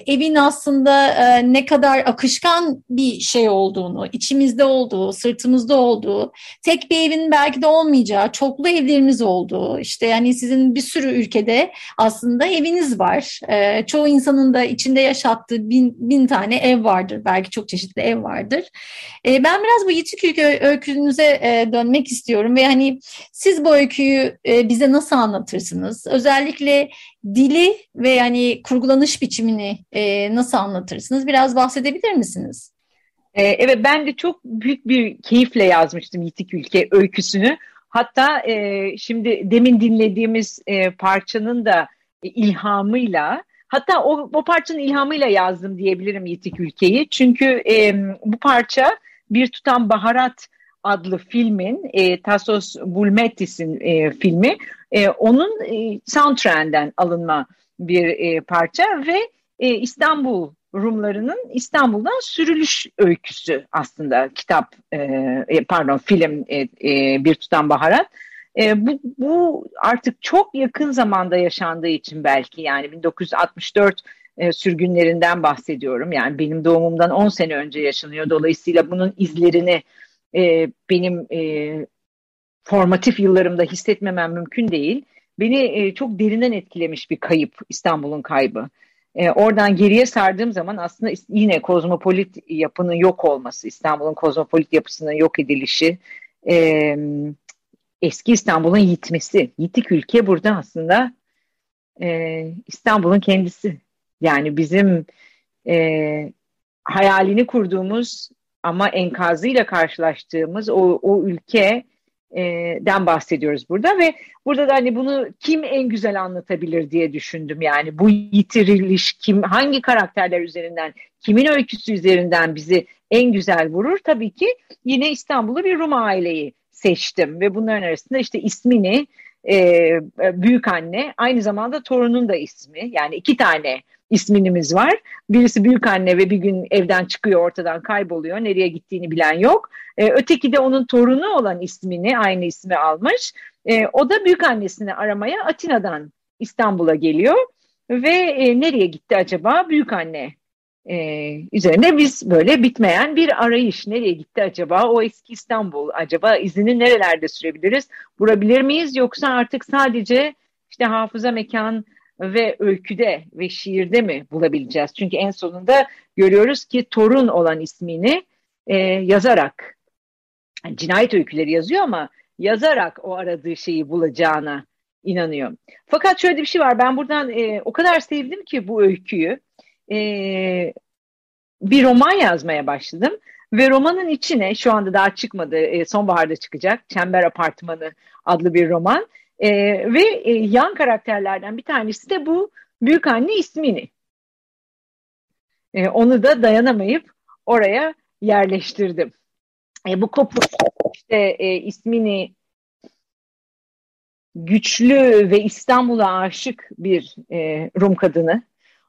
evin aslında e, ne kadar akışkan bir şey olduğunu, içimizde olduğu, sırtımızda olduğu, tek bir evin belki de olmayacağı, çoklu evlerimiz olduğu, işte yani sizin bir sürü ülkede aslında eviniz var. E, çoğu insanın da içinde yaşattığı bin, bin tane ev vardır belki çok çeşitli ev vardır. E, ben biraz bu Yitik Ülke öykünüze e, dönmek istiyorum ve hani siz bu öyküyü e, bize nasıl anlatırsınız? Özellikle dili ve yani kurgulanış biçimini e, nasıl anlatırsınız? Biraz bahsedebilir misiniz? E, evet ben de çok büyük bir keyifle yazmıştım Yitik Ülke öyküsünü. Hatta e, şimdi demin dinlediğimiz e, parçanın da ilhamıyla Hatta o, o parçanın ilhamıyla yazdım diyebilirim Yitik Ülke'yi. Çünkü e, bu parça Bir Tutam Baharat adlı filmin, e, Tassos Bulmetis'in e, filmi, e, onun e, soundtrack'den alınma bir e, parça ve e, İstanbul Rumlarının İstanbul'dan sürülüş öyküsü aslında kitap, e, e pardon film e, e, Bir Tutam Baharat. E, bu, bu artık çok yakın zamanda yaşandığı için belki yani 1964 e, sürgünlerinden bahsediyorum. Yani benim doğumumdan 10 sene önce yaşanıyor. Dolayısıyla bunun izlerini e, benim e, formatif yıllarımda hissetmemem mümkün değil. Beni e, çok derinden etkilemiş bir kayıp İstanbul'un kaybı. E, oradan geriye sardığım zaman aslında yine kozmopolit yapının yok olması, İstanbul'un kozmopolit yapısının yok edilişi, e, eski İstanbul'un yitmesi. Yitik ülke burada aslında e, İstanbul'un kendisi. Yani bizim e, hayalini kurduğumuz ama enkazıyla karşılaştığımız o, o ülke den bahsediyoruz burada ve burada da hani bunu kim en güzel anlatabilir diye düşündüm yani bu yitiriliş kim hangi karakterler üzerinden kimin öyküsü üzerinden bizi en güzel vurur tabii ki yine İstanbul'u bir Rum aileyi seçtim ve bunların arasında işte ismini e, büyük anne aynı zamanda torunun da ismi yani iki tane isminimiz var. Birisi büyük anne ve bir gün evden çıkıyor ortadan kayboluyor. Nereye gittiğini bilen yok. E, öteki de onun torunu olan ismini aynı ismi almış. E, o da büyük annesini aramaya Atina'dan İstanbul'a geliyor. Ve e, nereye gitti acaba büyük anne e, üzerine biz böyle bitmeyen bir arayış. Nereye gitti acaba o eski İstanbul? Acaba izini nerelerde sürebiliriz? Vurabilir miyiz? Yoksa artık sadece işte hafıza mekan ve öyküde ve şiirde mi bulabileceğiz? Çünkü en sonunda görüyoruz ki torun olan ismini e, yazarak yani cinayet öyküleri yazıyor ama yazarak o aradığı şeyi bulacağına inanıyor. Fakat şöyle bir şey var. Ben buradan e, o kadar sevdim ki bu öyküyü e, bir roman yazmaya başladım. Ve romanın içine şu anda daha çıkmadı, e, sonbaharda çıkacak Çember Apartmanı adlı bir roman. E, ve e, yan karakterlerden bir tanesi de bu büyük anne ismini. E, onu da dayanamayıp oraya yerleştirdim. E, bu kopuk işte e, ismini güçlü ve İstanbul'a aşık bir e, Rum kadını.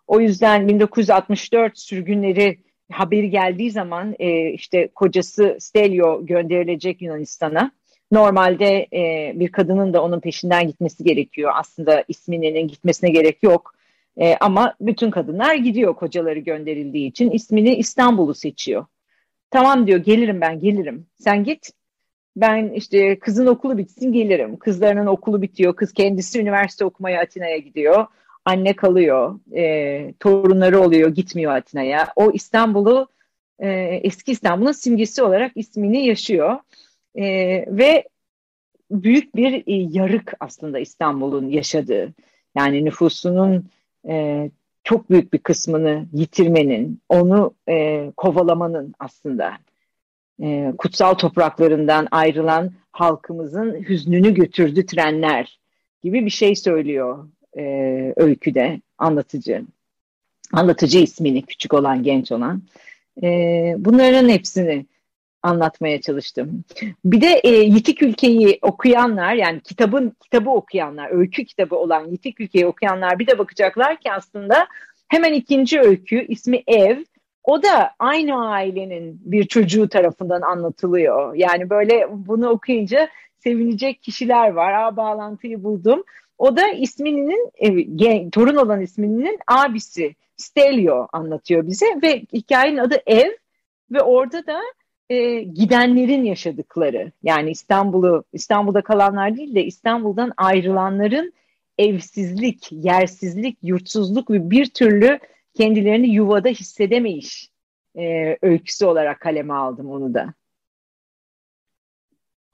O yüzden 1964 sürgünleri haberi geldiği zaman e, işte kocası Stelio gönderilecek Yunanistan'a. Normalde e, bir kadının da onun peşinden gitmesi gerekiyor. Aslında isminin gitmesine gerek yok. E, ama bütün kadınlar gidiyor kocaları gönderildiği için. ismini İstanbul'u seçiyor. Tamam diyor gelirim ben gelirim. Sen git ben işte kızın okulu bitsin gelirim. Kızlarının okulu bitiyor. Kız kendisi üniversite okumaya Atina'ya gidiyor. Anne kalıyor. E, torunları oluyor. Gitmiyor Atina'ya. O İstanbul'u e, eski İstanbul'un simgesi olarak ismini yaşıyor. E, ve büyük bir e, yarık aslında İstanbul'un yaşadığı. Yani nüfusunun e, çok büyük bir kısmını yitirmenin, onu e, kovalamanın aslında e, kutsal topraklarından ayrılan halkımızın hüznünü götürdü trenler gibi bir şey söylüyor e, öyküde anlatıcı. Anlatıcı ismini küçük olan genç olan. E, bunların hepsini anlatmaya çalıştım. Bir de e, Yitik Ülke'yi okuyanlar yani kitabın kitabı okuyanlar, öykü kitabı olan Yitik Ülke'yi okuyanlar bir de bakacaklar ki aslında hemen ikinci öykü ismi Ev o da aynı ailenin bir çocuğu tarafından anlatılıyor. Yani böyle bunu okuyunca sevinecek kişiler var. Aa bağlantıyı buldum. O da isminin, e, torun olan isminin abisi Stelio anlatıyor bize ve hikayenin adı Ev ve orada da e, gidenlerin yaşadıkları yani İstanbul'u İstanbul'da kalanlar değil de İstanbul'dan ayrılanların evsizlik, yersizlik, yurtsuzluk ve bir türlü kendilerini yuvada hissedemeyiş e, öyküsü olarak kaleme aldım onu da.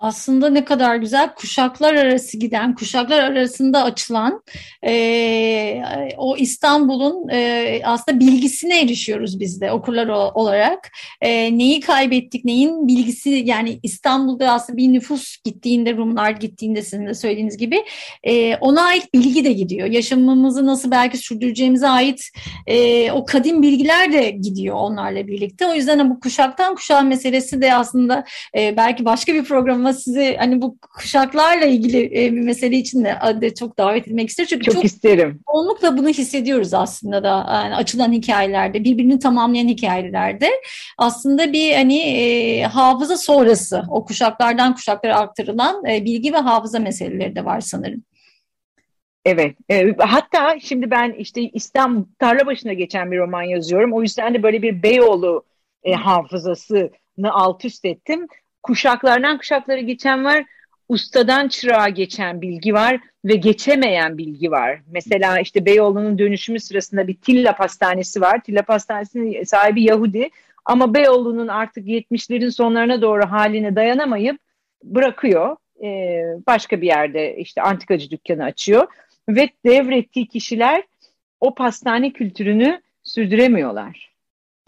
Aslında ne kadar güzel kuşaklar arası giden, kuşaklar arasında açılan e, o İstanbul'un e, aslında bilgisine erişiyoruz biz de okurlar olarak. E, neyi kaybettik, neyin bilgisi yani İstanbul'da aslında bir nüfus gittiğinde, Rumlar gittiğinde sizin de söylediğiniz gibi e, ona ait bilgi de gidiyor. Yaşamımızı nasıl belki sürdüreceğimize ait e, o kadim bilgiler de gidiyor onlarla birlikte. O yüzden bu kuşaktan kuşağa meselesi de aslında e, belki başka bir programa ama sizi hani bu kuşaklarla ilgili e, bir mesele için de, de çok davet etmek isterim. Çünkü çok, çok isterim. Çoğunlukla bunu hissediyoruz aslında da yani açılan hikayelerde, birbirini tamamlayan hikayelerde. Aslında bir hani e, hafıza sonrası o kuşaklardan kuşaklara aktarılan e, bilgi ve hafıza meseleleri de var sanırım. Evet. E, hatta şimdi ben işte İstanbul tarla başına geçen bir roman yazıyorum. O yüzden de böyle bir Beyoğlu e, hafızasını alt üst ettim kuşaklardan kuşaklara geçen var, ustadan çırağa geçen bilgi var ve geçemeyen bilgi var. Mesela işte Beyoğlu'nun dönüşümü sırasında bir Tilla Hastanesi var. Tilla Hastanesi'nin sahibi Yahudi ama Beyoğlu'nun artık 70'lerin sonlarına doğru haline dayanamayıp bırakıyor. Ee, başka bir yerde işte antikacı dükkanı açıyor ve devrettiği kişiler o pastane kültürünü sürdüremiyorlar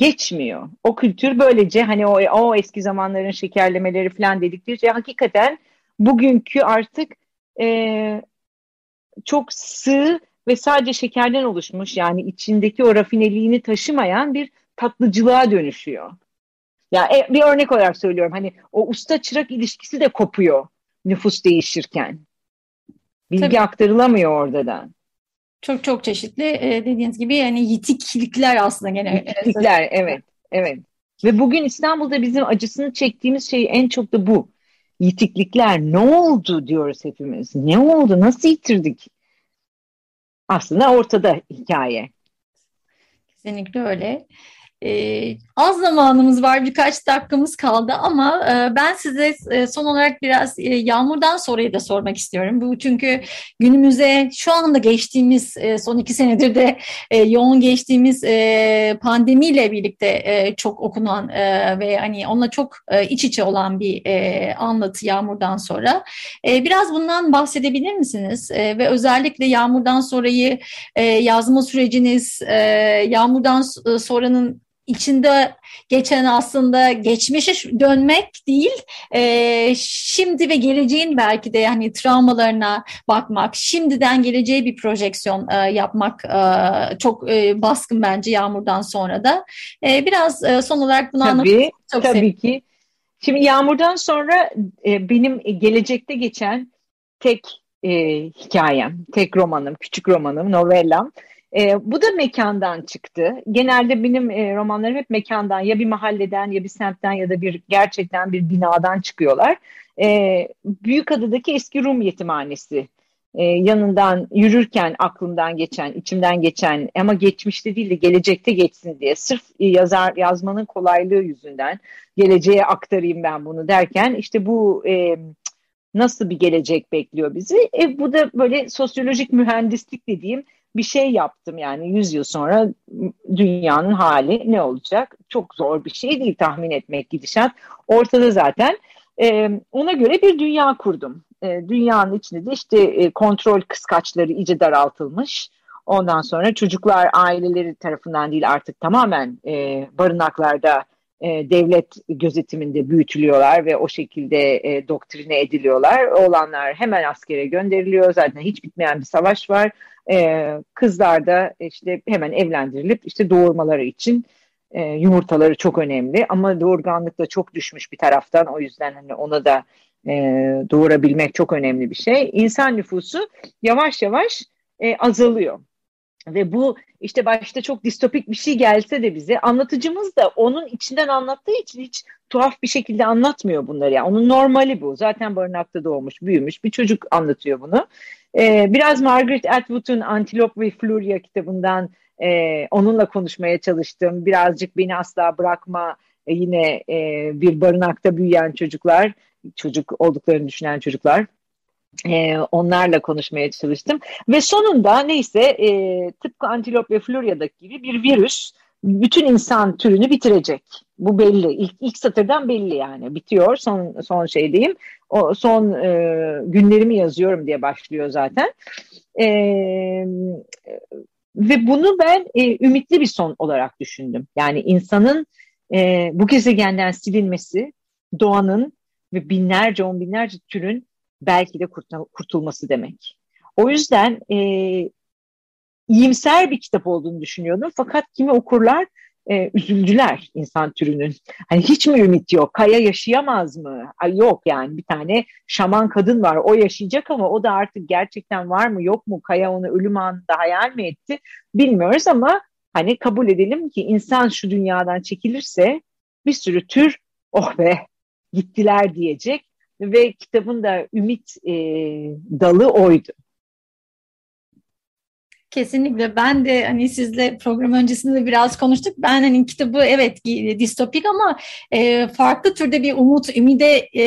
geçmiyor. O kültür böylece hani o, o eski zamanların şekerlemeleri falan dedikleri şey hakikaten bugünkü artık e, çok sığ ve sadece şekerden oluşmuş yani içindeki o rafineliğini taşımayan bir tatlıcılığa dönüşüyor. Ya e, bir örnek olarak söylüyorum hani o usta çırak ilişkisi de kopuyor nüfus değişirken. Bilgi Tabii. aktarılamıyor orada da. Çok çok çeşitli e, dediğiniz gibi yani yitiklikler aslında gene. Yitiklikler evet evet. Ve bugün İstanbul'da bizim acısını çektiğimiz şey en çok da bu. Yitiklikler ne oldu diyoruz hepimiz. Ne oldu? Nasıl yitirdik? Aslında ortada hikaye. Kesinlikle öyle. Ee, az zamanımız var, birkaç dakikamız kaldı ama e, ben size e, son olarak biraz e, yağmurdan sonrayı da sormak istiyorum. Bu çünkü günümüze şu anda geçtiğimiz e, son iki senedir de e, yoğun geçtiğimiz e, pandemiyle birlikte e, çok okunan e, ve hani onunla çok e, iç içe olan bir e, anlatı yağmurdan sonra. E, biraz bundan bahsedebilir misiniz? E, ve özellikle yağmurdan sonrayı e, yazma süreciniz, e, yağmurdan sonranın içinde geçen aslında geçmişe dönmek değil, e, şimdi ve geleceğin belki de yani travmalarına bakmak, şimdiden geleceğe bir projeksiyon e, yapmak e, çok e, baskın bence Yağmur'dan sonra da. E, biraz e, son olarak bunu anlatmak çok Tabii sevdim. ki. Şimdi Yağmur'dan sonra e, benim gelecekte geçen tek e, hikayem, tek romanım, küçük romanım, novellam. E, bu da mekandan çıktı. Genelde benim e, romanlarım hep mekandan, ya bir mahalleden ya bir semtten ya da bir gerçekten bir binadan çıkıyorlar. E, Büyükada'daki eski Rum yetimhanesi e, yanından yürürken aklımdan geçen, içimden geçen ama geçmişte değil de gelecekte geçsin diye sırf yazar yazmanın kolaylığı yüzünden geleceğe aktarayım ben bunu derken işte bu e, nasıl bir gelecek bekliyor bizi? E, bu da böyle sosyolojik mühendislik dediğim bir şey yaptım yani 100 yıl sonra dünyanın hali ne olacak? Çok zor bir şey değil tahmin etmek gidişat. Ortada zaten. E, ona göre bir dünya kurdum. E, dünyanın içinde de işte e, kontrol kıskaçları iyice daraltılmış. Ondan sonra çocuklar aileleri tarafından değil artık tamamen e, barınaklarda e, devlet gözetiminde büyütülüyorlar ve o şekilde e, doktrine ediliyorlar. Oğlanlar hemen askere gönderiliyor. Zaten hiç bitmeyen bir savaş var. E, kızlar da işte hemen evlendirilip işte doğurmaları için e, yumurtaları çok önemli. Ama doğurganlık da çok düşmüş bir taraftan. O yüzden hani ona da e, doğurabilmek çok önemli bir şey. İnsan nüfusu yavaş yavaş e, azalıyor. Ve bu işte başta çok distopik bir şey gelse de bize anlatıcımız da onun içinden anlattığı için hiç tuhaf bir şekilde anlatmıyor bunları. Yani onun normali bu. Zaten barınakta doğmuş, büyümüş bir çocuk anlatıyor bunu. Ee, biraz Margaret Atwood'un Antilop ve Florya kitabından e, onunla konuşmaya çalıştım. Birazcık beni asla bırakma e, yine e, bir barınakta büyüyen çocuklar, çocuk olduklarını düşünen çocuklar e, onlarla konuşmaya çalıştım. Ve sonunda neyse e, tıpkı antilop ve florya'daki gibi bir virüs bütün insan türünü bitirecek. Bu belli. İlk, ilk satırdan belli yani. Bitiyor. Son son şey diyeyim. O son e, günlerimi yazıyorum diye başlıyor zaten. E, ve bunu ben e, ümitli bir son olarak düşündüm. Yani insanın e, bu gezegenden silinmesi, doğanın ve binlerce on binlerce türün belki de kurtulması demek. O yüzden e, iyimser bir kitap olduğunu düşünüyordum. Fakat kimi okurlar e, üzüldüler insan türünün. Hani hiç mi ümit yok? Kaya yaşayamaz mı? Ay yok yani bir tane şaman kadın var. O yaşayacak ama o da artık gerçekten var mı yok mu? Kaya onu ölüm anında hayal mi etti? Bilmiyoruz ama hani kabul edelim ki insan şu dünyadan çekilirse bir sürü tür oh be gittiler diyecek ve kitabın da ümit e, dalı oydu. Kesinlikle ben de hani sizle program öncesinde de biraz konuştuk. Ben hani kitabı evet distopik ama e, farklı türde bir umut, ümide e,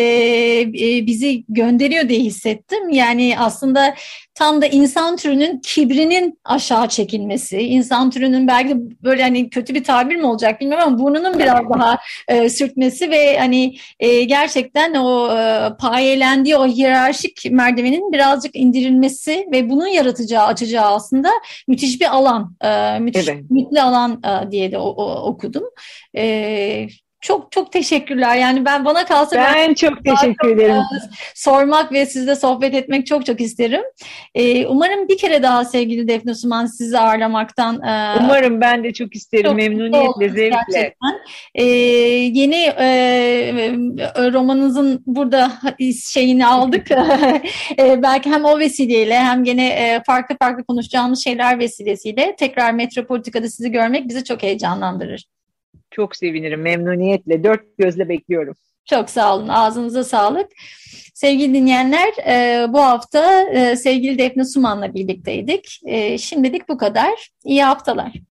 e, bizi gönderiyor diye hissettim. Yani aslında tam da insan türünün kibrinin aşağı çekilmesi, insan türünün belki böyle hani kötü bir tabir mi olacak bilmiyorum ama burnunun biraz daha e, sürtmesi ve hani e, gerçekten o e, payelendiği o hiyerarşik merdivenin birazcık indirilmesi ve bunun yaratacağı, açacağı aslında müthiş bir alan, e, müthiş evet. ümitli alan e, diye de okudum. E, çok çok teşekkürler. Yani ben bana kalsa ben, ben çok teşekkür ederim. Sormak ve sizle sohbet etmek çok çok isterim. Ee, umarım bir kere daha sevgili Defne Suman sizi ağırlamaktan. E, umarım ben de çok isterim. Çok memnuniyetle, zevkle. Gerçekten. Ee, yeni e, romanınızın burada şeyini aldık. e, belki hem o vesileyle hem gene e, farklı farklı konuşacağımız şeyler vesilesiyle tekrar Metropolitika'da sizi görmek bizi çok heyecanlandırır. Çok sevinirim memnuniyetle. Dört gözle bekliyorum. Çok sağ olun. Ağzınıza sağlık. Sevgili dinleyenler e, bu hafta e, sevgili Defne Suman'la birlikteydik. E, şimdilik bu kadar. İyi haftalar.